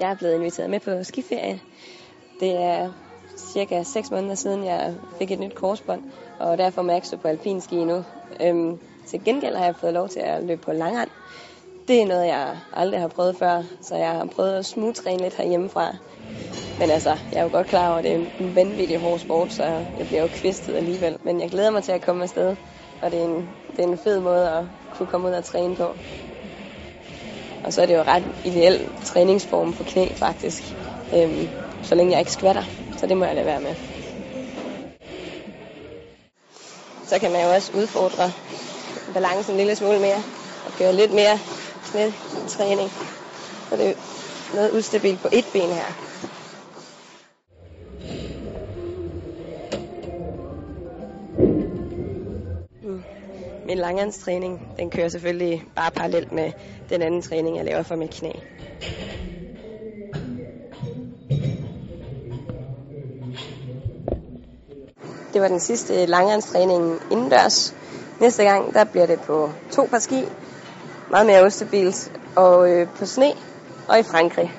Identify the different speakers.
Speaker 1: Jeg er blevet inviteret med på skiferie. Det er cirka 6 måneder siden, jeg fik et nyt korsbånd, og derfor må jeg ikke stå på alpinski nu. Øhm, til gengæld har jeg fået lov til at løbe på langrand. Det er noget, jeg aldrig har prøvet før, så jeg har prøvet at smugtræne lidt herhjemmefra. Men altså, jeg er jo godt klar over, at det er en vanvittig hård sport, så jeg bliver jo kvistet alligevel. Men jeg glæder mig til at komme afsted, og det er en, det er en fed måde at kunne komme ud og træne på. Og så er det jo ret ideel træningsform for knæ, faktisk. Øhm, så længe jeg ikke skvatter, så det må jeg lade være med. Så kan man jo også udfordre balancen en lille smule mere, og gøre lidt mere knætræning. Så det er noget ustabilt på et ben her. Min langhandstræning, den kører selvfølgelig bare parallelt med den anden træning, jeg laver for mit knæ. Det var den sidste langhandstræning indendørs. Næste gang, der bliver det på to par ski, meget mere ustabilt, og øh, på sne og i Frankrig.